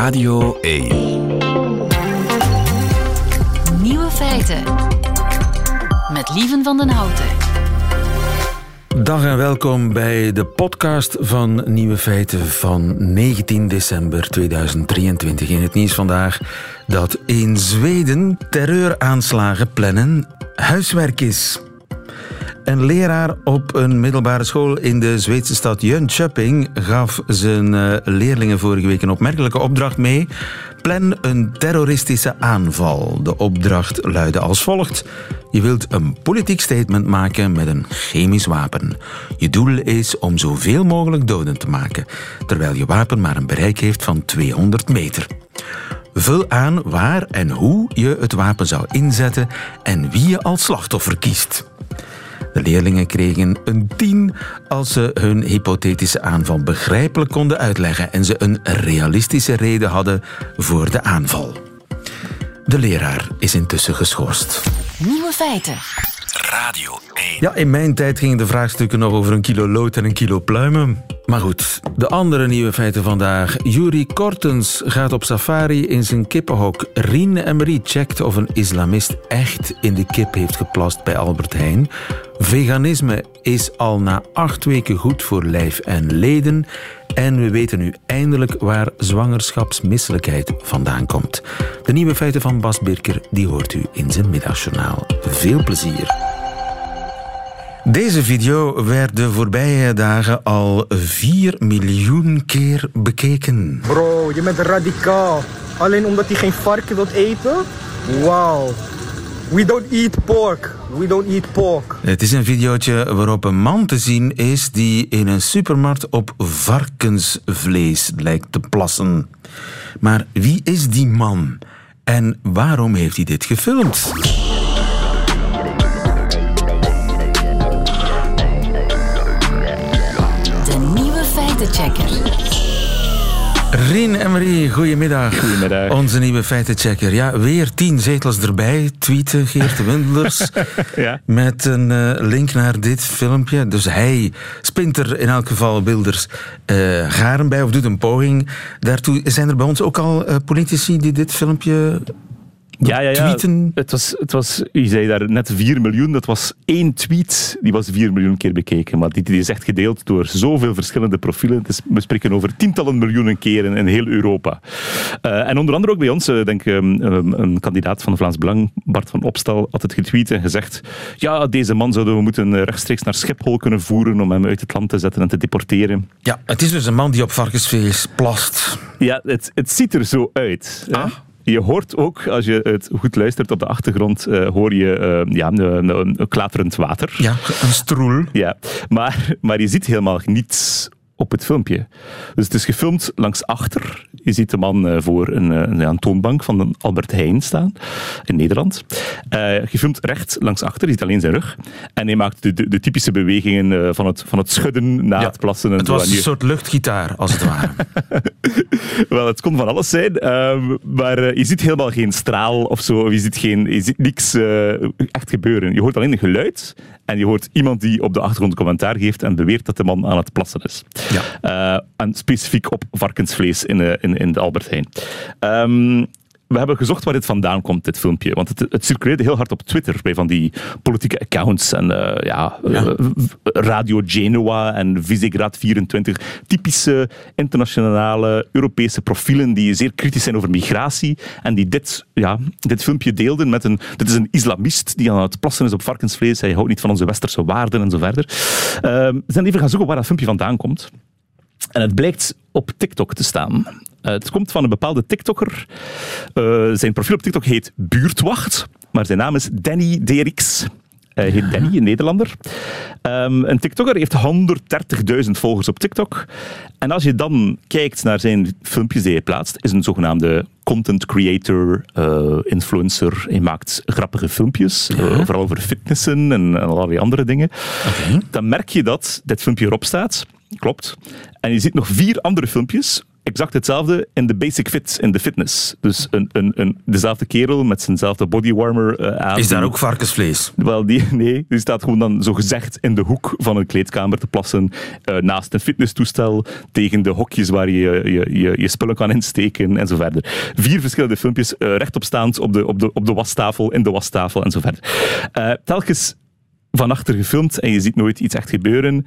Radio 1. Nieuwe feiten. Met Lieven van den Houten. Dag en welkom bij de podcast van Nieuwe Feiten van 19 december 2023. In het nieuws vandaag dat in Zweden terreuraanslagen plannen huiswerk is. Een leraar op een middelbare school in de Zweedse stad Jönköping gaf zijn eh, leerlingen vorige week een opmerkelijke opdracht mee. Plan een terroristische aanval. De opdracht luidde als volgt. Je wilt een politiek statement maken met een chemisch wapen. Je doel is om zoveel mogelijk doden te maken, terwijl je wapen maar een bereik heeft van 200 meter. Vul aan waar en hoe je het wapen zou inzetten en wie je als slachtoffer kiest. De leerlingen kregen een 10 als ze hun hypothetische aanval begrijpelijk konden uitleggen en ze een realistische reden hadden voor de aanval. De leraar is intussen geschorst. Nieuwe feiten. Radio 1. Ja, in mijn tijd gingen de vraagstukken nog over een kilo lood en een kilo pluimen. Maar goed, de andere nieuwe feiten vandaag. Yuri Kortens gaat op safari in zijn kippenhok. Rien Emery checkt of een islamist echt in de kip heeft geplast bij Albert Heijn. Veganisme is al na acht weken goed voor lijf en leden. En we weten nu eindelijk waar zwangerschapsmisselijkheid vandaan komt. De nieuwe feiten van Bas Birker die hoort u in zijn middagjournaal. Veel plezier. Deze video werd de voorbije dagen al 4 miljoen keer bekeken. Bro, je bent radicaal. Alleen omdat hij geen varken wilt eten? Wauw. We don't eat pork. We don't eat pork. Het is een videootje waarop een man te zien is die in een supermarkt op varkensvlees lijkt te plassen. Maar wie is die man? En waarom heeft hij dit gefilmd? Feitenchecker. Rien Emery, goedemiddag. Goedemiddag. Onze nieuwe feitenchecker. Ja, weer tien zetels erbij. Tweeten Geert Windlers. Ja. Met een eh, link naar dit filmpje. Dus hij spint er in elk geval Wilders eh, garen bij of doet een poging daartoe. Zijn er bij ons ook al eh, politici die dit filmpje Ja, ja, ja. tweeten? Het was, het was, u zei daar net 4 miljoen. Dat was één tweet, die was 4 miljoen keer bekeken. Maar die, die is echt gedeeld door zoveel verschillende profielen. Het is, we spreken over tientallen miljoenen keren in heel Europa. Eh, en onder andere ook bij ons, eh, denk ik, um, um, een kandidaat van Vlaams Belang, Bart van Opstal, had het getweet en gezegd ja, deze man zouden we moeten eh, rechtstreeks naar Schiphol kunnen voeren om hem uit het land te zetten en te deporteren. Ja, het is dus een man die op varkensvlees plast. Ja, het, het ziet er zo uit. Ah. Je hoort ook, als je het goed luistert op de achtergrond, eh, hoor je eh, ja, een, een, een klaterend water. Ja, een stroel. Ja, maar, maar je ziet helemaal niets op het filmpje. Dus het is gefilmd langs achter. Je ziet de man eh, voor een, eh, ja, een toonbank van een Albert Heijn staan in Nederland. Eh gefilmd recht langs achter, je ziet alleen zijn rug. En hij maakt de, de, de typische bewegingen van, het, van het schudden na Ja, het plassen. En Het was En een soort luchtgitaar, als het ware. Wel, het kon van alles zijn, ehm, maar je ziet helemaal geen straal of zo, of je ziet, geen, je ziet niks echt gebeuren. Je hoort alleen een geluid en je hoort iemand die op de achtergrond commentaar geeft en beweert dat de man aan het plassen is. Ja. Eh, en specifiek op varkensvlees in, eh, in, in de Albert Heijn. Ehm, we hebben gezocht waar dit vandaan komt, dit filmpje. Want het, het circuleerde heel hard op Twitter bij van die politieke accounts. En eh, ja, Ja. eh, Radio Genoa en Visegrad 24. Typische internationale Europese profielen die zeer kritisch zijn over migratie. En die dit, ja, dit filmpje deelden met een... Dit is een islamist die aan het plassen is op varkensvlees. Hij houdt niet van onze westerse waarden en zo verder. Ehm, we zijn even gaan zoeken waar dat filmpje vandaan komt. En het blijkt op TikTok te staan. Eh, het komt van een bepaalde TikToker. Eh, zijn profiel op TikTok heet Buurtwacht, maar zijn naam is Danny Derix. Hij heet Danny, een Nederlander. Ehm, een TikToker heeft 130.000 volgers op TikTok. En als je dan kijkt naar zijn filmpjes die hij plaatst, is een zogenaamde content creator, eh, influencer. Hij maakt grappige filmpjes, vooral over fitnessen en, en allerlei andere dingen. Dan merk je dat dit filmpje erop staat. Klopt. En je ziet nog vier andere filmpjes exact hetzelfde in de basic fit, in de fitness. Dus een, een, een, dezelfde kerel met zijnzelfde bodywarmer eh, aan. Is daar ook varkensvlees? Wel, die, nee, die staat gewoon dan zo gezegd in de hoek van een kleedkamer te plassen, eh, naast een fitnesstoestel, tegen de hokjes waar je je, je, je spullen kan insteken en zo verder. Vier verschillende filmpjes, eh, rechtopstaand op de, op, de, op de wastafel, in de wastafel en zo verder. Telkens van achter gefilmd en je ziet nooit iets echt gebeuren.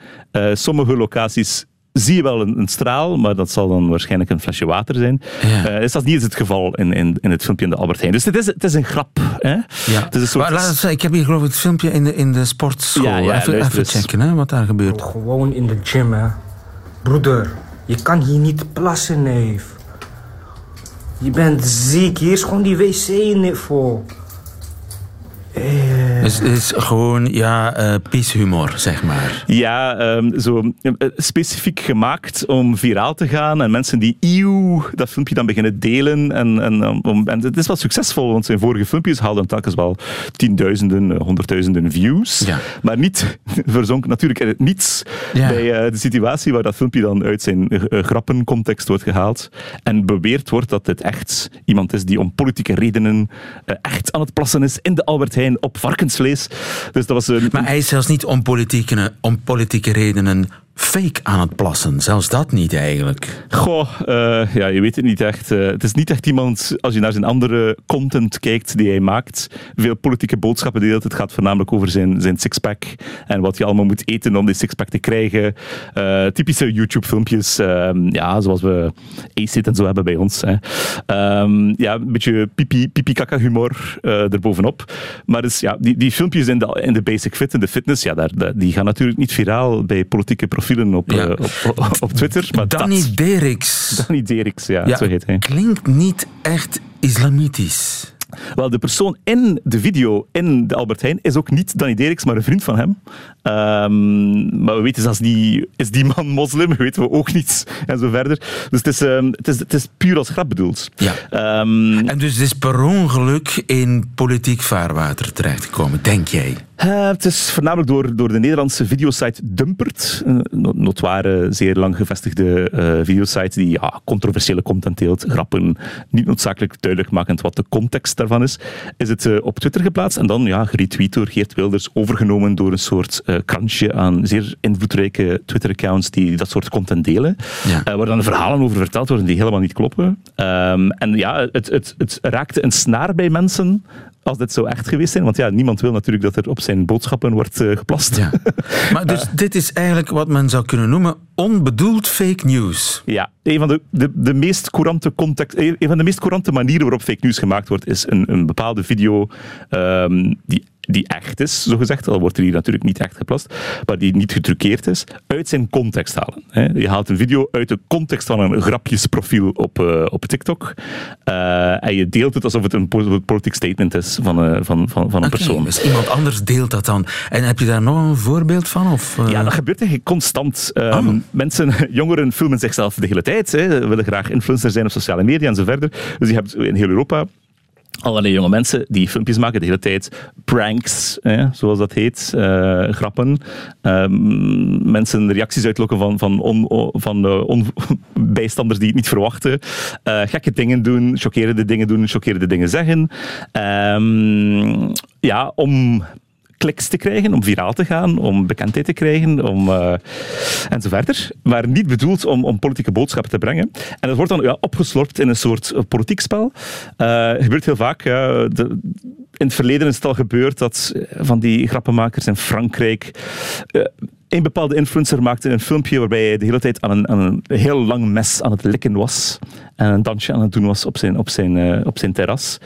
Sommige locaties zie je wel een, een straal, maar dat zal dan waarschijnlijk een flesje water zijn. Ja. Eh, dus dat is niet eens het geval in, in, in het filmpje in de Albert Heijn. Dus het is, het is een grap. Hè? Ja. Het is een soort... Maar laat zeggen, ik heb hier geloof ik het filmpje in de, in de sportschool. Ja, ja, even checken hè, wat daar gebeurt. Gewoon in de gym, hè. Broeder, je kan hier niet plassen, neef. Je bent ziek, hier is gewoon die wc niet voor. Eh, Het is, gewoon, ja, eh pieshumor, zeg maar. Ja, ehm, zo eh, specifiek gemaakt om viraal te gaan en mensen die eeuw dat filmpje dan beginnen delen. En, en, um, om, en het is wel succesvol, want zijn vorige filmpjes haalden telkens wel tienduizenden, honderdduizenden views. Ja. Maar niet verzonken natuurlijk in het niets Ja. bij de situatie waar dat filmpje dan uit zijn grappencontext wordt gehaald. En beweerd wordt dat dit echt iemand is die om politieke redenen echt aan het plassen is in de Albert Heijn op varkensvlees. Dus dat was een, Maar hij is zelfs niet om politieke, om politieke redenen fake aan het plassen. Zelfs dat niet eigenlijk. Goh, eh, ja, je weet het niet echt. Eh, het is niet echt iemand, als je naar zijn andere content kijkt die hij maakt, veel politieke boodschappen deelt. Het gaat voornamelijk over zijn, zijn sixpack en wat je allemaal moet eten om die sixpack te krijgen. Eh, typische YouTube-filmpjes, ehm, ja, zoals we Acid en zo hebben bij ons. Ehm, ja, een beetje pipi, pipi humor eh erbovenop. Maar dus, ja, die, die filmpjes in de, in de basic fit, in de fitness, ja, daar- die gaan natuurlijk niet viraal bij politieke profielen op, Ja. eh, op, op, op Twitter. Maar Danny dat, Derricks. Danny Dericks, ja, zo heet hij. klinkt niet echt islamitisch. Wel, de persoon in de video in de Albert Heijn is ook niet Danny Dericks, maar een vriend van hem. Ehm, maar we weten zelfs niet, is die man moslim? Weten we ook niet. En zo verder. Dus het is, ehm, het is, het is puur als grap bedoeld. Ja. Ehm, En dus het is per ongeluk in politiek vaarwater terechtgekomen, denk jij? Eh, het is voornamelijk door, door de Nederlandse videosite Dumpert, een no- notoire, zeer lang gevestigde eh videosite die ja, controversiële content deelt, grappen, niet noodzakelijk duidelijk makend wat de context daarvan is, is het eh, op Twitter geplaatst en dan ja, geretweet door Geert Wilders, overgenomen door een soort krantje aan zeer invloedrijke Twitter-accounts die dat soort content delen, Ja. waar dan verhalen over verteld worden die helemaal niet kloppen. Ehm, en ja, het, het, het raakte een snaar bij mensen als dit zo echt geweest zijn. Want ja, niemand wil natuurlijk dat er op zijn boodschappen wordt eh, geplast. Ja. Maar dus dit is eigenlijk wat men zou kunnen noemen onbedoeld fake news. Ja, een van de, de, de meest courante context, een van de meest courante manieren waarop fake news gemaakt wordt, is een, een bepaalde video ehm, die, die echt is, zogezegd. Al wordt er hier natuurlijk niet echt geplast, maar die niet getruckeerd is, uit zijn context halen. Hè. Je haalt een video uit de context van een grapjesprofiel op, eh, op TikTok eh, en je deelt het alsof het een po- politiek statement is van, eh, van, van, van een persoon. dus iemand anders deelt dat dan. En heb je daar nog een voorbeeld van? Of? Ja, dat gebeurt eigenlijk constant. Ehm, Oh. Mensen, jongeren filmen zichzelf de hele tijd. Hè, willen graag influencer zijn op sociale media en zo verder. Dus je hebt in heel Europa allerlei jonge mensen die filmpjes maken de hele tijd. Pranks, hè, zoals dat heet. eh, grappen. Ehm, mensen reacties uitlokken van, van, van bijstanders die het niet verwachten. Eh, gekke dingen doen, chockerende dingen doen, chockerende dingen zeggen. Ehm, ja, om kliks te krijgen, om viraal te gaan, om bekendheid te krijgen, om, eh, en verder. Maar niet bedoeld om, om politieke boodschappen te brengen. En dat wordt dan ja, opgeslorpt in een soort politiek spel. Eh, gebeurt heel vaak. in het verleden is het al gebeurd dat van die grappenmakers in Frankrijk... eh, een bepaalde influencer maakte een filmpje waarbij hij de hele tijd aan een, aan een heel lang mes aan het likken was. En een dansje aan het doen was op zijn, op zijn, eh, op zijn terras.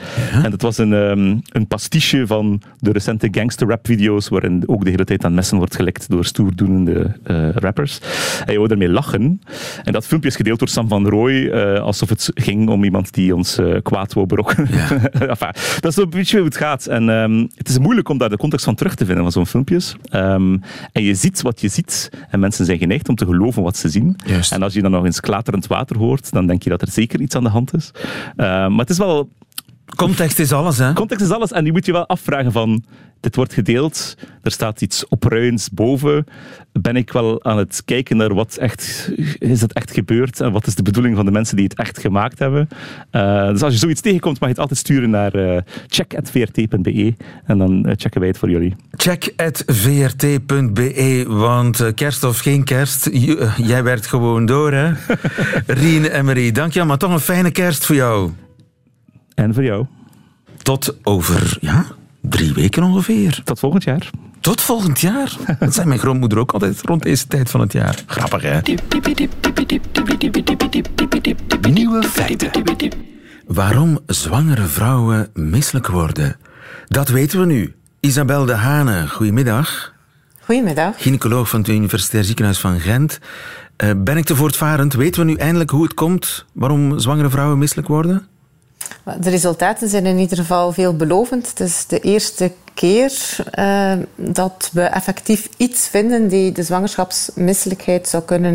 En dat was een, ehm, een pastiche van de recente gangster rap video's waarin ook de hele tijd aan messen wordt gelikt door stoerdoenende eh, rappers. En je wou ermee lachen. En dat filmpje is gedeeld door Sam van Rooij eh, alsof het ging om iemand die ons kwaad wou berokkenen. enfin, dat is een beetje hoe het gaat. En ehm, het is moeilijk om daar de context van terug te vinden van zo'n filmpjes. Ehm, en je ziet wat je ziet. En mensen zijn geneigd om te geloven wat ze zien. Juist. En als je dan nog eens klaterend water hoort, dan denk je dat er zeker iets aan de hand is. Eh, maar het is wel Context is alles, hè? Context is alles. En je moet je wel afvragen van... Dit wordt gedeeld, er staat iets opruiends boven. Ben ik wel aan het kijken naar wat echt... Is het echt gebeurd? En wat is de bedoeling van de mensen die het echt gemaakt hebben? Uh, dus als je zoiets tegenkomt, mag je het altijd sturen naar uh, check.vrt.be. En dan uh, checken wij het voor jullie. Check.vrt.be, want kerst of geen kerst, jij werkt gewoon door, hè? Rien en Marie, dank je maar toch een fijne kerst voor jou. En voor jou. Tot over, ja, drie weken ongeveer. Tot volgend jaar. Tot volgend jaar? Dat zei mijn grootmoeder ook altijd rond deze tijd van het jaar. Grappig, hè? Nieuwe feiten. Waarom zwangere vrouwen misselijk worden? Dat weten we nu. Isabel de Hane, goedemiddag. Goedemiddag. Gynaecoloog van het Universitair Ziekenhuis van Gent. Uh, ben ik te voortvarend? Weten we nu eindelijk hoe het komt waarom zwangere vrouwen misselijk worden? De resultaten zijn in ieder geval veelbelovend. Het is de eerste keer uh, dat we effectief iets vinden die de zwangerschapsmisselijkheid zou kunnen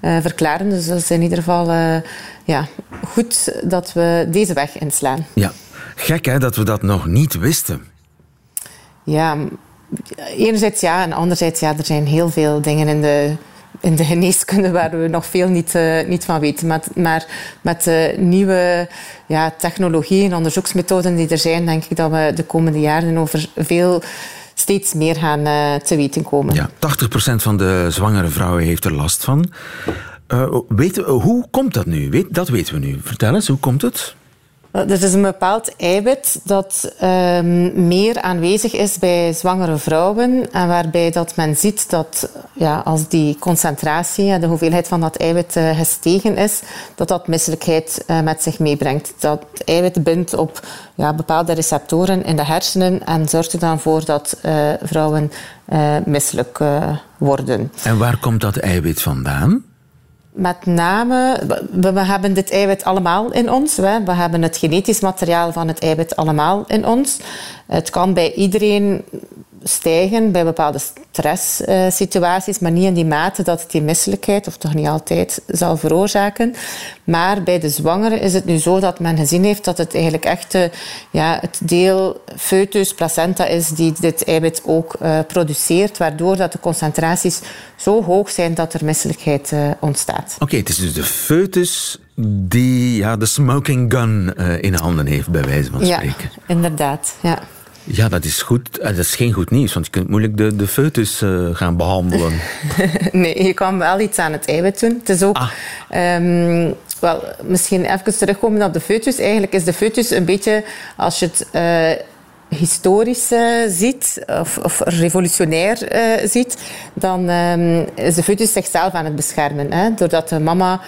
uh, verklaren. Dus dat is in ieder geval ja, goed dat we deze weg inslaan. Ja, gek hè dat we dat nog niet wisten. Ja, enerzijds ja en anderzijds ja, er zijn heel veel dingen in de in de geneeskunde waar we nog veel niet, uh, niet van weten. Maar, maar met de nieuwe ja, technologieën en onderzoeksmethoden die er zijn, denk ik dat we de komende jaren over veel steeds meer gaan uh, te weten komen. Ja, 80% van de zwangere vrouwen heeft er last van. Weten, hoe komt dat nu? Weet, dat weten we nu. Vertel eens, hoe komt het? Er is een bepaald eiwit dat um, meer aanwezig is bij zwangere vrouwen en waarbij dat men ziet dat ja, als die concentratie, de hoeveelheid van dat eiwit uh, gestegen is, dat dat misselijkheid uh, met zich meebrengt. Dat eiwit bindt op ja, bepaalde receptoren in de hersenen en zorgt er dan voor dat uh, vrouwen misselijk worden. En waar komt dat eiwit vandaan? Met name, we, hebben dit eiwit allemaal in ons. We hebben het genetisch materiaal van het eiwit allemaal in ons. Het kan bij iedereen stijgen bij bepaalde stresssituaties, maar niet in die mate dat het die misselijkheid, of toch niet altijd, zal veroorzaken. Maar bij de zwangere is het nu zo dat men gezien heeft dat het eigenlijk echt ja, het deel foetus, placenta is die dit eiwit ook uh, produceert, waardoor dat de concentraties zo hoog zijn dat er misselijkheid uh, ontstaat. Oké, okay, het is dus de foetus die ja, de smoking gun in handen heeft, bij wijze van spreken. Ja, inderdaad. Ja. Ja, dat is goed. Dat is geen goed nieuws, want je kunt moeilijk de, de foetus uh, gaan behandelen. nee, je kan wel iets aan het eiwit doen. Het is ook... Ah. Um, wel, misschien even terugkomen op de foetus. Eigenlijk is de foetus een beetje, als je het... Uh, historisch uh, ziet, of, of revolutionair uh, ziet, dan um, is de foetus zichzelf aan het beschermen. Hè? Doordat de mama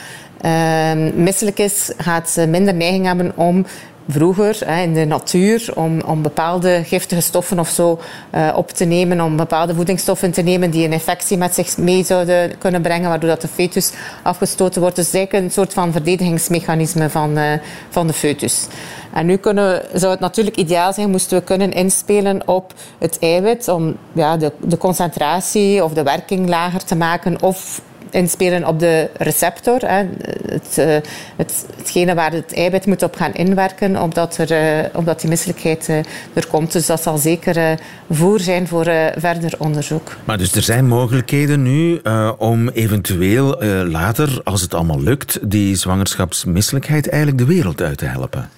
uh, misselijk is, gaat ze minder neiging hebben om vroeger hè, in de natuur om, om bepaalde giftige stoffen of zo uh, op te nemen, om bepaalde voedingsstoffen te nemen die een infectie met zich mee zouden kunnen brengen, waardoor dat de foetus afgestoten wordt. Dus eigenlijk een soort van verdedigingsmechanisme van, uh, van de foetus. En nu kunnen, zou het natuurlijk ideaal zijn, moesten we kunnen inspelen op het eiwit om ja, de, de concentratie of de werking lager te maken of inspelen op de receptor. Hè. Het, uh, het, hetgene waar het eiwit moet op gaan inwerken, omdat, er, uh, omdat die misselijkheid uh, er komt. Dus dat zal zeker voer zijn voor verder onderzoek. Maar dus er zijn mogelijkheden nu om eventueel later, als het allemaal lukt, die zwangerschapsmisselijkheid eigenlijk de wereld uit te helpen.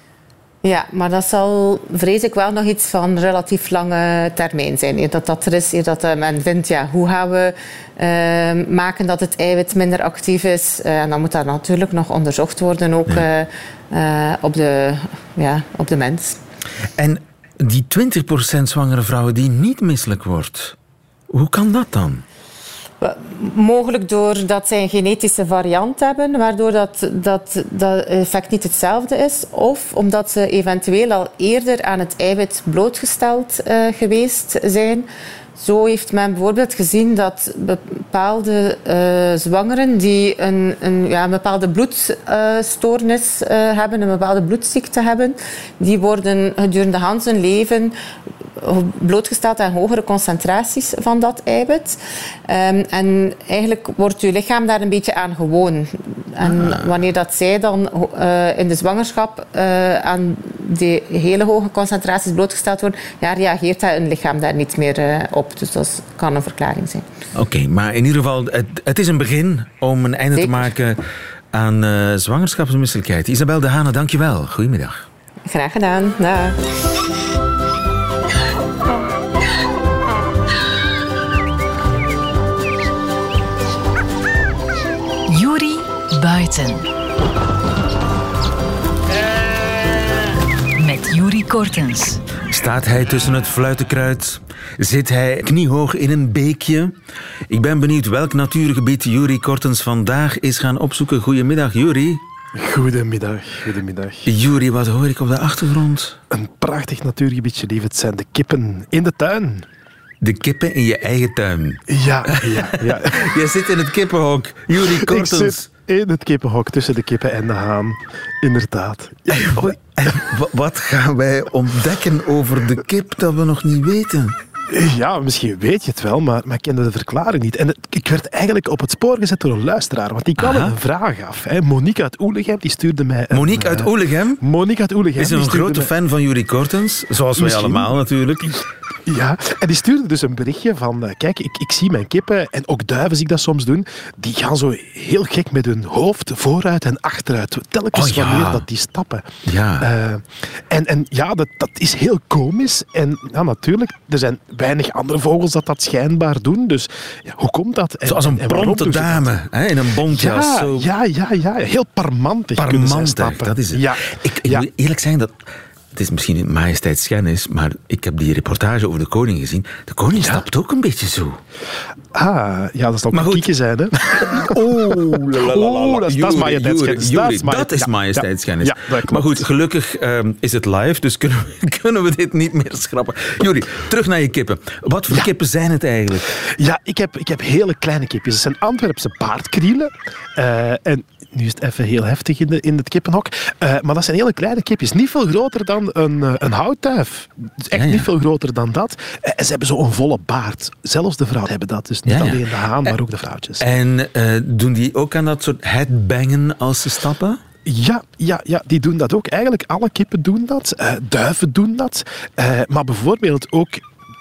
Ja, maar dat zal, vrees ik, wel nog iets van relatief lange termijn zijn. Dat dat er is, dat men vindt, ja, hoe gaan we uh, maken dat het eiwit minder actief is? Uh, en dan moet dat natuurlijk nog onderzocht worden, ook ja. uh, op, de, ja, op de mens. En die 20% zwangere vrouwen die niet misselijk wordt, hoe kan dat dan? Mogelijk doordat zij een genetische variant hebben, waardoor dat, dat, dat effect niet hetzelfde is. Of omdat ze eventueel al eerder aan het eiwit blootgesteld uh, geweest zijn. Zo heeft men bijvoorbeeld gezien dat bepaalde uh, zwangeren die een, een, ja, een bepaalde bloedstoornis uh, hebben, een bepaalde bloedziekte hebben, die worden gedurende hun leven blootgesteld aan hogere concentraties van dat eiwit. Um, en eigenlijk wordt je lichaam daar een beetje aan gewoon. En ah. wanneer dat zij dan uh, in de zwangerschap uh, aan die hele hoge concentraties blootgesteld worden, ja, reageert dat een lichaam daar niet meer eh, op. Dus dat kan een verklaring zijn. Oké, maar in ieder geval, het, het is een begin om een einde Zeker. te maken aan eh zwangerschapsmisselijkheid. Isabel de Hane, dankjewel. Goedemiddag. Graag gedaan. Dag. Juri Buiten. Met Juri Kortens. Staat hij tussen het fluitenkruid? Zit hij kniehoog in een beekje? Ik ben benieuwd welk natuurgebied Juri Kortens vandaag is gaan opzoeken. Goedemiddag, Juri. Goedemiddag, goedemiddag. Juri, wat hoor ik op de achtergrond? Een prachtig natuurgebiedje, lief. Het zijn de kippen in de tuin. De kippen in je eigen tuin. Ja, ja, ja. Jij zit in het kippenhok. Juri Ik Kortens. In het kippenhok tussen de kippen en de haan. Inderdaad. Ja, En wa- wat gaan wij ontdekken over de kip dat we nog niet weten? ja, misschien weet je het wel, maar, maar ik kende de verklaring niet. En het- ik werd eigenlijk op het spoor gezet door een luisteraar, want die kwam een vraag af. Hè. Monique uit Oelegem, die stuurde mij... een, Monique uit eh, Oelegem Monique uit Oelegem. is een grote mij- fan van Juri Kortens. Zoals wij allemaal natuurlijk. Ja, en die stuurde dus een berichtje van... eh, kijk, ik, ik zie mijn kippen, en ook duiven zie ik dat soms doen, die gaan zo heel gek met hun hoofd vooruit en achteruit. Telkens Oh, ja. wanneer dat die stappen. Ja. Eh, en, en ja, dat, dat is heel komisch. En ja, natuurlijk, er zijn weinig andere vogels dat dat schijnbaar doen. Dus ja, hoe komt dat? En, Zoals een dat? dame hè, in een bontjas. Ja, zo ja, ja, ja, heel parmantig kunnen parmantig, stappen. dat is het. Ja, Ik, ik moet eerlijk zijn, dat, het is misschien een majesteitsschennis, maar ik heb die reportage over de koning gezien. De koning stapt ook een beetje zo. Ah, ja, dat Maar ook goed. kiekje zijn, hè? Oh, Oh, dat is- is majesteitsschennis. Dat is is majesteitsschennis. ja, maar goed, gelukkig ehm, is het live, dus kunnen we, kunnen we dit niet meer schrappen. Juri, terug naar je kippen. Wat voor Ja. kippen zijn het eigenlijk? Ja, ik heb, ik heb hele kleine kipjes. Het zijn Antwerpse paardkrielen. Eh, en nu is het even heel heftig in, de, in het kippenhok. Eh, maar dat zijn hele kleine kipjes. Niet veel groter dan een, eh, een houtduif. Dus echt Ja, ja. niet veel groter dan dat. Eh, en ze hebben zo'n volle baard. Zelfs de vrouwen hebben dat. Dus niet Ja, ja. alleen de haan, maar ook de vrouwtjes. En eh, doen die ook aan dat soort headbangen als ze stappen? Ja, ja, ja, die doen dat ook. Eigenlijk alle kippen doen dat. Eh, duiven doen dat. Eh, maar bijvoorbeeld ook,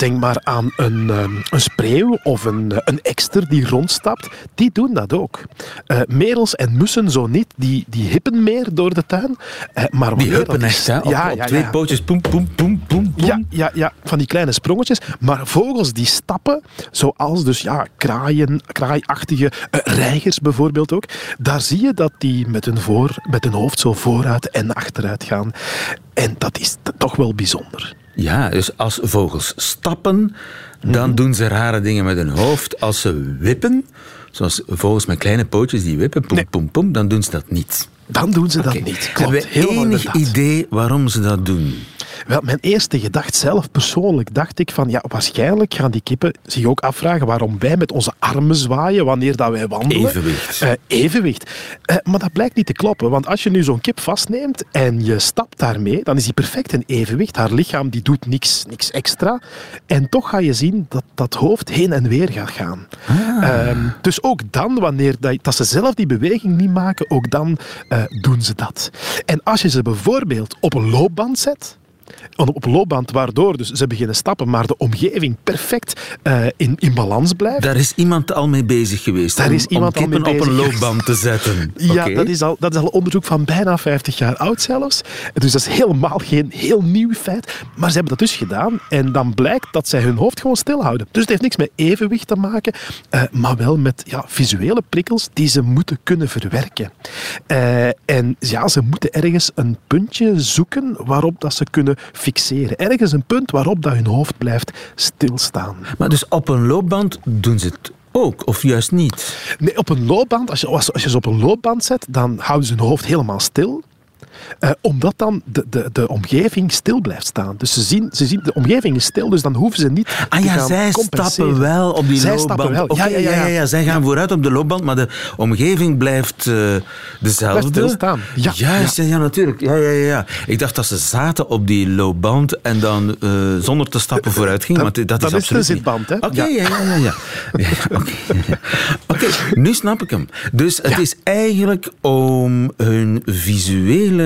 denk maar aan een, ehm, een spreeuw of een, eh, een ekster die rondstapt. Die doen dat ook. Eh, merels en mussen zo niet. Die, die hippen meer door de tuin. Eh, maar Die huppen echt, hè? Op, Ja, op ja, twee ja. pootjes, poem, poem, poem, poem, poem. Ja, ja, ja, van die kleine sprongetjes. Maar vogels die stappen, zoals dus ja, kraaien, kraaiachtige reigers bijvoorbeeld ook, daar zie je dat die met hun, voor, met hun hoofd zo vooruit en achteruit gaan. En dat is toch wel bijzonder. Ja, dus als vogels stappen, dan Mhm. doen ze rare dingen met hun hoofd. Als ze wippen, zoals vogels met kleine pootjes die wippen, poem, Nee. poem, poem, dan doen ze dat niet. Dan doen ze dat niet. Klopt, Hebben we enig inderdaad. idee waarom ze dat doen? Wel, mijn eerste gedachte zelf persoonlijk dacht ik van ja, waarschijnlijk gaan die kippen zich ook afvragen waarom wij met onze armen zwaaien wanneer dat wij wandelen. Evenwicht. Eh, evenwicht. Eh, maar dat blijkt niet te kloppen, want als je nu zo'n kip vastneemt en je stapt daarmee, dan is die perfect in evenwicht. Haar lichaam die doet niks, niks extra. En toch ga je zien dat dat hoofd heen en weer gaat gaan. Ehm, dus ook dan, wanneer dat, dat ze zelf die beweging niet maken, ook dan eh, doen ze dat. En als je ze bijvoorbeeld op een loopband zet, op loopband, waardoor dus ze beginnen stappen, maar de omgeving perfect eh, in, in balans blijft. Daar is iemand al mee bezig geweest Daar om, is iemand om al mee kippen op een bezig loopband te zetten. Ja, dat, is al, dat is al onderzoek van bijna 50 jaar oud zelfs. Dus dat is helemaal geen heel nieuw feit. Maar ze hebben dat dus gedaan. En dan blijkt dat zij hun hoofd gewoon stilhouden. Dus het heeft niks met evenwicht te maken, eh, maar wel met ja, visuele prikkels die ze moeten kunnen verwerken. Eh, en ja, ze moeten ergens een puntje zoeken waarop dat ze kunnen fixeren. Ergens een punt waarop dat hun hoofd blijft stilstaan. Maar dus op een loopband doen ze het ook, of juist niet? Nee, op een loopband, als je, als, als je ze op een loopband zet, dan houden ze hun hoofd helemaal stil. Eh, omdat dan de, de, de omgeving stil blijft staan. Dus ze zien, ze zien, de omgeving is stil, dus dan hoeven ze niet Ah te ja, zij stappen wel op die Zij loopband. stappen wel. Oké, Ja, ja, ja, ja. Zij gaan vooruit op de loopband, maar de omgeving blijft eh, dezelfde. Blijft stilstaan. Ja, Juist, ja. Ja, natuurlijk. Ja, ja, ja, ja. Ik dacht dat ze zaten op die loopband en dan eh, zonder te stappen vooruit gingen. Dat- maar dat, dat is is de absoluut zitband, hè? Oké, Ja. ja, ja, ja. ja. Ja, Oké, Oké, nu snap ik hem. Dus het is eigenlijk om hun visuele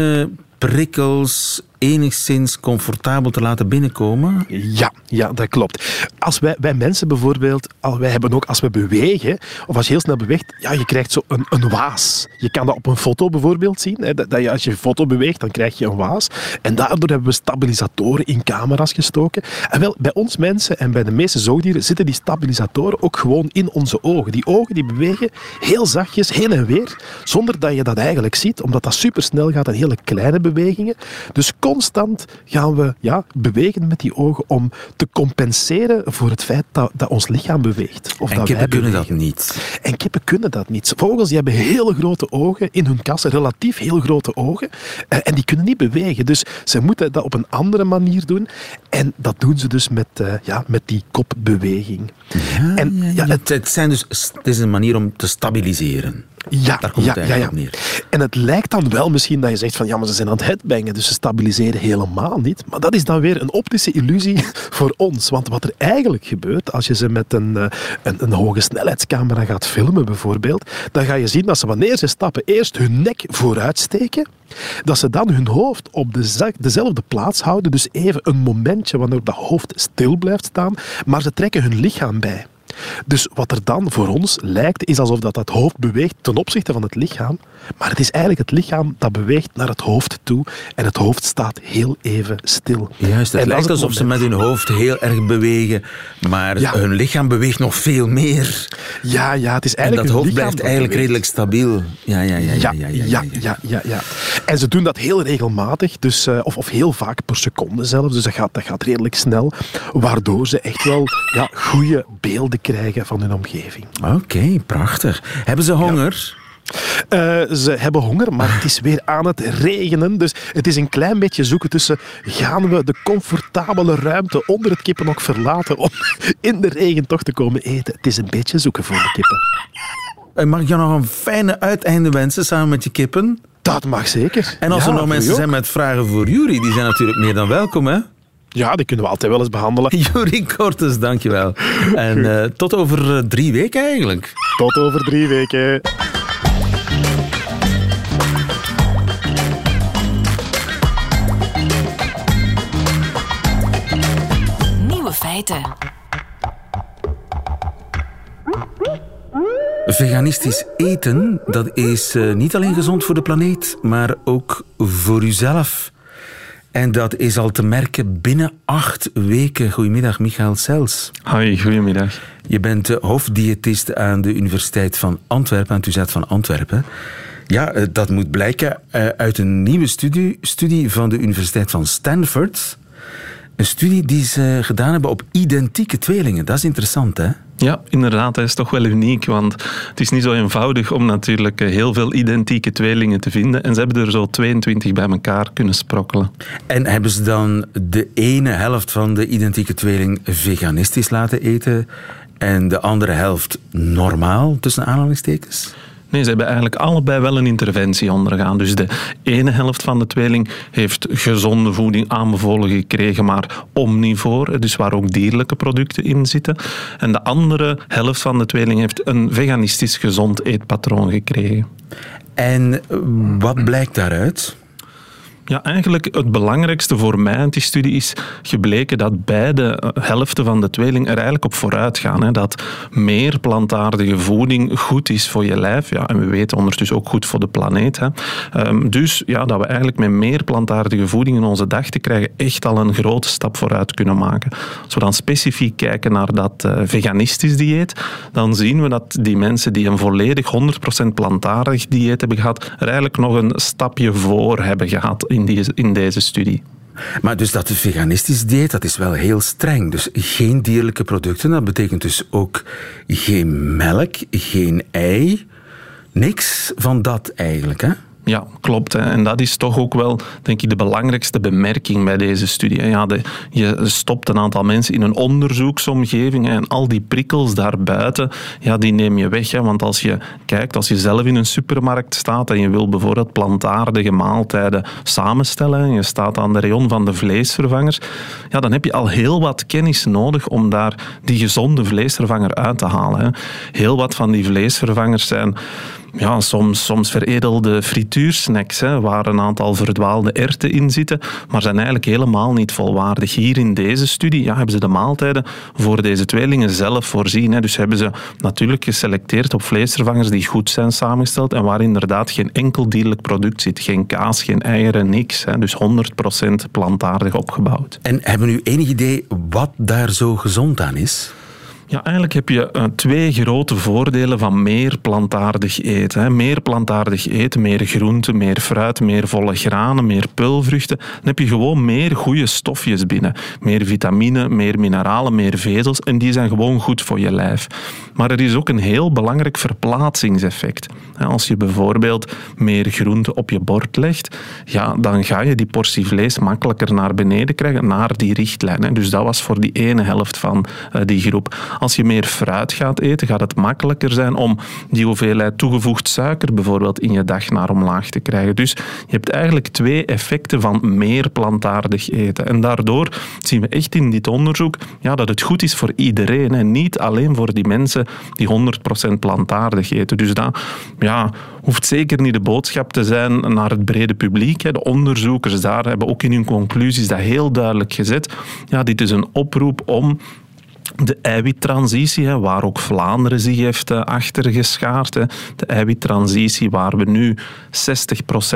prikkels enigszins comfortabel te laten binnenkomen. Ja, ja, dat klopt. Als wij, wij mensen bijvoorbeeld, wij hebben ook als we bewegen, of als je heel snel beweegt, ja, je krijgt zo een, een waas. Je kan dat op een foto bijvoorbeeld zien. Hè, dat, dat je, als je een foto beweegt, dan krijg je een waas. En daardoor hebben we stabilisatoren in camera's gestoken. En wel, bij ons mensen en bij de meeste zoogdieren zitten die stabilisatoren ook gewoon in onze ogen. Die ogen die bewegen heel zachtjes heen en weer, zonder dat je dat eigenlijk ziet, omdat dat supersnel gaat en hele kleine bewegingen. Dus constant gaan we ja, bewegen met die ogen om te compenseren voor het feit dat, dat ons lichaam beweegt. Of En dat kippen wij kunnen dat niet. En kippen kunnen dat niet. Vogels die hebben hele grote ogen in hun kassen, relatief heel grote ogen. eh, En die kunnen niet bewegen. Dus ze moeten dat op een andere manier doen. En dat doen ze dus met, eh, ja, met die kopbeweging. en, ja, het, Het, het, zijn dus, het is een manier om te stabiliseren. Ja, Daar komt ja, het ja, ja. neer. En het lijkt dan wel misschien dat je zegt van ja, maar ze zijn aan het headbangen, dus ze stabiliseren helemaal niet. Maar dat is dan weer een optische illusie voor ons. Want wat er eigenlijk gebeurt, als je ze met een, eh, een, een hoge snelheidscamera gaat filmen bijvoorbeeld, dan ga je zien dat ze wanneer ze stappen eerst hun nek vooruit steken, dat ze dan hun hoofd op deze- dezelfde plaats houden, dus even een momentje waarop dat hoofd stil blijft staan, maar ze trekken hun lichaam bij. Dus wat er dan voor ons lijkt, is alsof dat, dat hoofd beweegt ten opzichte van het lichaam. Maar het is eigenlijk het lichaam dat beweegt naar het hoofd toe. En het hoofd staat heel even stil. Juist, het En dat lijkt alsof ze met hun hoofd heel erg bewegen, maar Ja. hun lichaam beweegt nog veel meer. Ja, ja, het is En eigenlijk dat hun hoofd blijft dat eigenlijk beweegt. redelijk stabiel. Ja, ja, ja. Ja, Ja, ja, ja, ja, ja, En ze doen dat heel regelmatig, dus, eh, of, of heel vaak per seconde zelfs. Dus dat gaat, dat gaat redelijk snel, waardoor ze echt wel ja, goede beelden krijgen van hun omgeving. Oké, prachtig. Hebben ze honger? Eh, ze hebben honger, maar het is weer aan het regenen. Dus het is een klein beetje zoeken tussen gaan we de comfortabele ruimte onder het kippenhok verlaten om in de regen toch te komen eten. Het is een beetje zoeken voor de kippen. Mag ik jou nog een fijne uiteinde wensen samen met je kippen? Dat mag zeker. En als Ja, er nog mensen zijn met vragen voor Jury, die zijn natuurlijk meer dan welkom, hè? Ja, die kunnen we altijd wel eens behandelen. Jury Kortes, dankjewel. En eh, tot over eh, drie weken eigenlijk. Tot over drie weken. Feiten. Veganistisch eten, dat is eh, niet alleen gezond voor de planeet, maar ook voor uzelf. En dat is al te merken binnen acht weken. Goedemiddag, Michael Sels. Hoi, goedemiddag. Je bent eh, hoofddiëtist aan de Universiteit van Antwerpen, aan het UZ van Antwerpen. Ja, eh, dat moet blijken uit een nieuwe studie, studie van de Universiteit van Stanford. Een studie die ze gedaan hebben op identieke tweelingen. Dat is interessant, hè? Ja, inderdaad, dat is toch wel uniek, want het is niet zo eenvoudig om natuurlijk eh, heel veel identieke tweelingen te vinden. En ze hebben er zo 22 bij elkaar kunnen sprokkelen. En hebben ze dan de ene helft van de identieke tweeling veganistisch laten eten en de andere helft normaal, tussen aanhalingstekens? Nee, ze hebben eigenlijk allebei wel een interventie ondergaan. Dus de ene helft van de tweeling heeft gezonde voeding aanbevolen gekregen, maar omnivoor, dus waar ook dierlijke producten in zitten. En de andere helft van de tweeling heeft een veganistisch gezond eetpatroon gekregen. En wat blijkt daaruit? Ja, eigenlijk het belangrijkste voor mij in die studie is gebleken dat beide eh, helften van de tweeling er eigenlijk op vooruit gaan. Hè. Dat meer plantaardige voeding goed is voor je lijf. Ja, en we weten ondertussen ook goed voor de planeet. Hè. Ehm, dus ja, dat we eigenlijk met meer plantaardige voeding in onze dag te krijgen echt al een grote stap vooruit kunnen maken. Als we dan specifiek kijken naar dat eh, veganistisch dieet, dan zien we dat die mensen die een volledig 100% plantaardig dieet hebben gehad, er eigenlijk nog een stapje voor hebben gehad in, in deze studie. Maar dus dat veganistisch dieet, dat is wel heel streng. Dus geen dierlijke producten, dat betekent dus ook geen melk, geen ei. Niks van dat eigenlijk, hè? Ja, klopt. Hè. En dat is toch ook wel, denk ik, de belangrijkste bemerking bij deze studie. Ja, je stopt een aantal mensen in een onderzoeksomgeving en al die prikkels daarbuiten, ja, die neem je weg. Hè. Want als je kijkt, als je zelf in een supermarkt staat en je wil bijvoorbeeld plantaardige maaltijden samenstellen en je staat aan de rayon van de vleesvervangers, ja, dan heb je al heel wat kennis nodig om daar die gezonde vleesvervanger uit te halen. Heel wat van die vleesvervangers zijn ja, soms, soms veredelde frituursnacks, hè, waar een aantal verdwaalde erten in zitten, maar zijn eigenlijk helemaal niet volwaardig. Hier in deze studie ja, hebben ze de maaltijden voor deze tweelingen zelf voorzien. Hè. Dus hebben ze natuurlijk geselecteerd op vleesvervangers die goed zijn samengesteld en waar inderdaad geen enkel dierlijk product zit. Geen kaas, geen eieren, niks. Hè. Dus 100% plantaardig opgebouwd. En hebben u enig idee wat daar zo gezond aan is? Ja, eigenlijk heb je uh, twee grote voordelen van meer plantaardig eten. Hè. Meer plantaardig eten, meer groente, meer fruit, meer volle granen, meer pulvruchten. Dan heb je gewoon meer goede stofjes binnen. Meer vitamine, meer mineralen, meer vezels. En die zijn gewoon goed voor je lijf. Maar er is ook een heel belangrijk verplaatsingseffect. Als je bijvoorbeeld meer groente op je bord legt, ja, dan ga je die portie vlees makkelijker naar beneden krijgen, naar die richtlijn. Dus dat was voor die ene helft van uh, die groep. Als je meer fruit gaat eten, gaat het makkelijker zijn om die hoeveelheid toegevoegd suiker bijvoorbeeld in je dag naar omlaag te krijgen. Dus je hebt eigenlijk twee effecten van meer plantaardig eten. En daardoor zien we echt in dit onderzoek ja, dat het goed is voor iedereen. En niet alleen voor die mensen die 100% plantaardig eten. Dus dat ja, hoeft zeker niet de boodschap te zijn naar het brede publiek. De onderzoekers daar hebben ook in hun conclusies dat heel duidelijk gezet. Ja, dit is een oproep om de eiwittransitie, waar ook Vlaanderen zich heeft eh, achtergeschaard. De eiwittransitie waar we nu 60%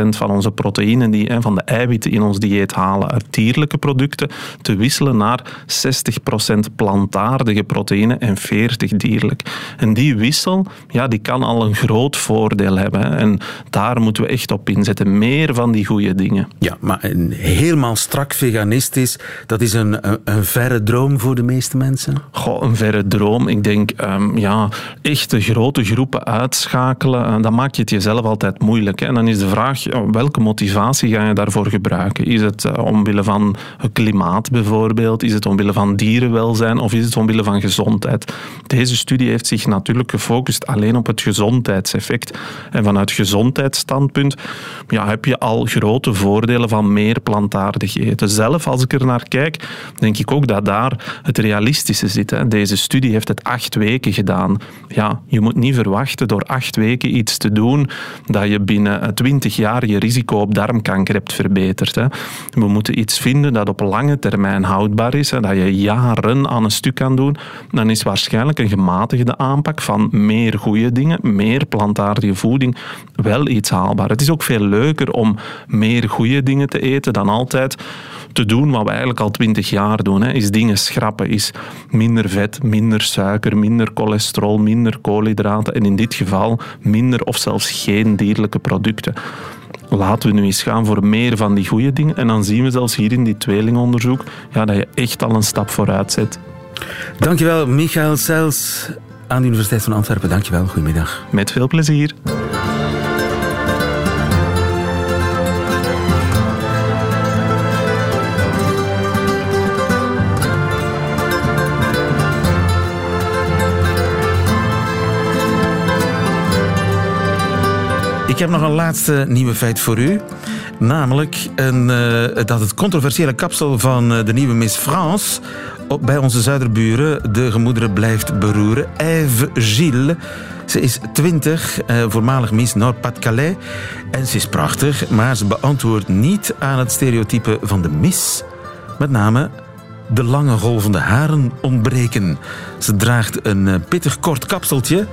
van onze proteïnen, die, van de eiwitten in ons dieet halen uit dierlijke producten, te wisselen naar 60% plantaardige proteïnen en 40 dierlijk. En die wissel, ja, die kan al een groot voordeel hebben. En daar moeten we echt op inzetten. Meer van die goede dingen. Ja, maar helemaal strak veganistisch, dat is een, een verre droom voor de meeste mensen? Goh, een verre droom. Ik denk, um, ja, echte grote groepen uitschakelen, uh, dan maak je het jezelf altijd moeilijk. Hè. En dan is de vraag, welke motivatie ga je daarvoor gebruiken? Is het uh, omwille van het klimaat bijvoorbeeld? Is het omwille van dierenwelzijn? Of is het omwille van gezondheid? Deze studie heeft zich natuurlijk gefocust alleen op het gezondheidseffect. En vanuit gezondheidsstandpunt ja, heb je al grote voordelen van meer plantaardig eten. Zelf, als ik er naar kijk, denk ik ook dat daar het realistische zit. Deze studie heeft het acht weken gedaan. Ja, je moet niet verwachten door acht weken iets te doen dat je binnen twintig jaar je risico op darmkanker hebt verbeterd. Hè. We moeten iets vinden dat op lange termijn houdbaar is, hè, dat je jaren aan een stuk kan doen. Dan is waarschijnlijk een gematigde aanpak van meer goede dingen, meer plantaardige voeding, wel iets haalbaar. Het is ook veel leuker om meer goede dingen te eten dan altijd te doen wat we eigenlijk al twintig jaar doen. Hè, is dingen schrappen, is minder vet, minder suiker, minder cholesterol, minder koolhydraten en in dit geval minder of zelfs geen dierlijke producten. Laten we nu eens gaan voor meer van die goede dingen. En dan zien we zelfs hier in die tweelingonderzoek ja, dat je echt al een stap vooruit zet. Dankjewel, Michael Sels aan de Universiteit van Antwerpen. Dankjewel, goedemiddag. Met veel plezier. Ik heb nog een laatste nieuwe feit voor u. Namelijk een, uh, dat het controversiële kapsel van uh, de nieuwe Miss France op, bij onze zuiderburen de gemoederen blijft beroeren. Eve Gilles. Ze is 20, uh, voormalig Miss Nord-Pas-de-Calais. En ze is prachtig, maar ze beantwoordt niet aan het stereotype van de Miss. Met name de lange golvende haren ontbreken. Ze draagt een pittig kort kapseltje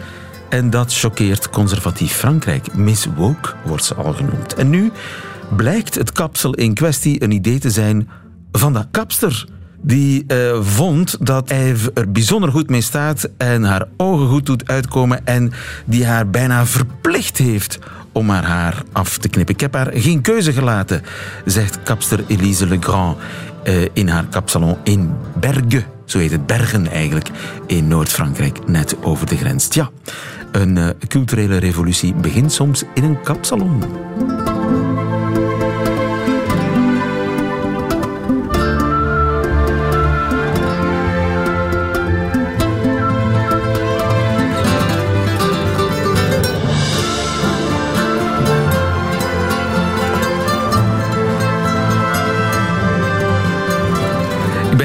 en dat choqueert conservatief Frankrijk. Miss Woke wordt ze al genoemd. En nu blijkt het kapsel in kwestie een idee te zijn van de kapster. Die uh, vond dat Eve er bijzonder goed mee staat en haar ogen goed doet uitkomen en die haar bijna verplicht heeft om haar haar af te knippen. Ik heb haar geen keuze gelaten, zegt kapster Elise Legrand uh, in haar kapsalon in Berge. Zo heet het Bergen eigenlijk, in Noord-Frankrijk, net over de grens. Tja, een uh, culturele revolutie begint soms in een kapsalon.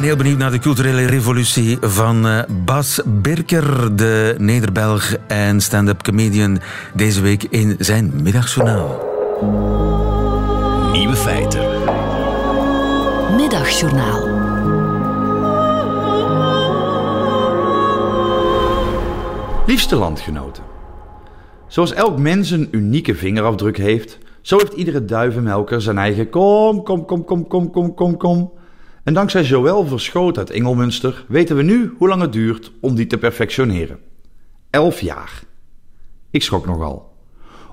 Ben heel benieuwd naar de culturele revolutie van uh, Bas Birker, de Nederbelg en stand-up comedian, deze week in zijn middagjournaal. Nieuwe feiten. Middagjournaal. Liefste landgenoten. Zoals elk mens een unieke vingerafdruk heeft, zo heeft iedere duivenmelker zijn eigen kom, kom, kom, kom, kom, kom, kom, kom. En dankzij Joël Verschoot uit Engelmunster weten we nu hoe lang het duurt om die te perfectioneren. Elf jaar. Ik schrok nogal.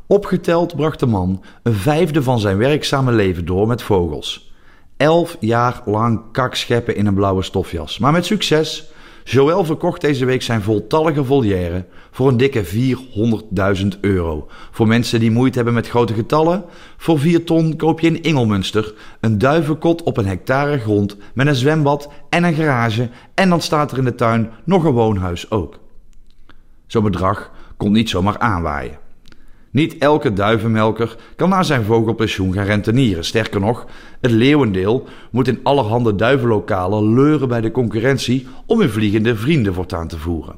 Opgeteld bracht de man een vijfde van zijn werkzame leven door met vogels. Elf jaar lang kakscheppen in een blauwe stofjas, maar met succes Joël verkocht deze week zijn voltallige volière voor een dikke 400.000 euro. Voor mensen die moeite hebben met grote getallen, voor 4 ton koop je in Ingelmunster een duivenkot op een hectare grond met een zwembad en een garage en dan staat er in de tuin nog een woonhuis ook. Zo'n bedrag komt niet zomaar aanwaaien. Niet elke duivenmelker kan na zijn vogelpensioen gaan rentenieren. Sterker nog, het leeuwendeel moet in allerhande duivenlokalen leuren bij de concurrentie om hun vliegende vrienden voortaan te voeren.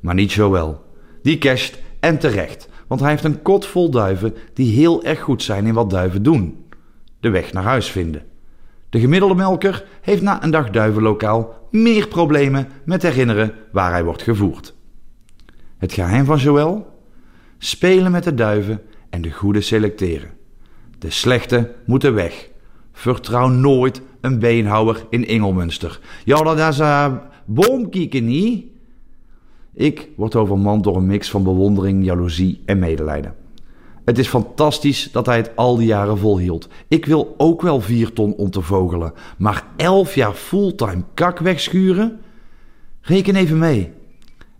Maar niet Joël. Die casht en terecht, want hij heeft een kot vol duiven die heel erg goed zijn in wat duiven doen: de weg naar huis vinden. De gemiddelde melker heeft na een dag duivenlokaal meer problemen met herinneren waar hij wordt gevoerd. Het geheim van Joël? Spelen met de duiven en de goede selecteren. De slechte moeten weg. Vertrouw nooit een beenhouwer in Engelmunster. Ja, dat is een boomkieken niet. Ik word overmand door een mix van bewondering, jaloezie en medelijden. Het is fantastisch dat hij het al die jaren volhield. Ik wil ook wel vier ton om te vogelen, maar elf jaar fulltime kak wegschuren? Reken even mee.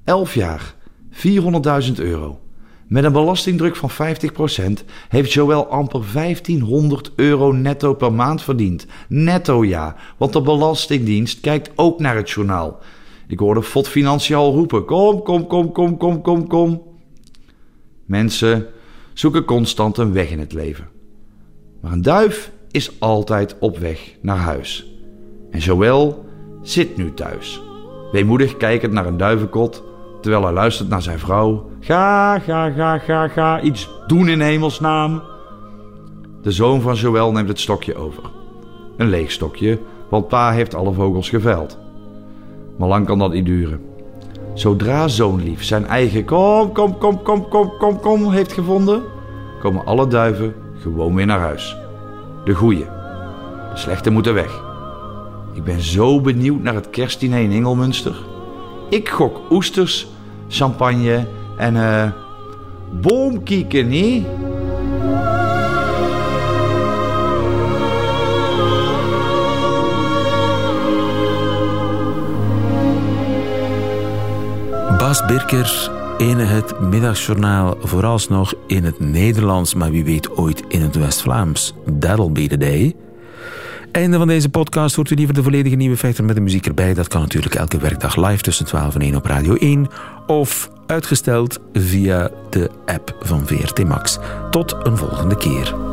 Elf jaar, 400.000 euro. Met een belastingdruk van 50% heeft Joël amper 1500 euro netto per maand verdiend. Netto ja, want de Belastingdienst kijkt ook naar het journaal. Ik hoorde Fot Financial roepen: Kom, kom, kom, kom, kom, kom, kom. Mensen zoeken constant een weg in het leven. Maar een duif is altijd op weg naar huis. En Joël zit nu thuis. Weemoedig kijkend naar een duivenkot terwijl hij luistert naar zijn vrouw. Ga, ga, ga, ga, ga, iets doen in hemelsnaam. De zoon van Joël neemt het stokje over. Een leeg stokje, want pa heeft alle vogels geveld. Maar lang kan dat niet duren. Zodra zoonlief zijn eigen kom, kom, kom, kom, kom, kom, kom heeft gevonden, komen alle duiven gewoon weer naar huis. De goeie. De slechte moeten weg. Ik ben zo benieuwd naar het kerstdiner in Engelmunster. Ik gok oesters, champagne en uh, boomkieken? Bas Birker, ene het middagjournaal, vooralsnog in het Nederlands, maar wie weet ooit in het West-Vlaams. That'll be the day. Einde van deze podcast. Hoort u liever de volledige nieuwe feiten met de muziek erbij? Dat kan natuurlijk elke werkdag live tussen 12 en 1 op Radio 1. Of uitgesteld via de app van VRT Max. Tot een volgende keer.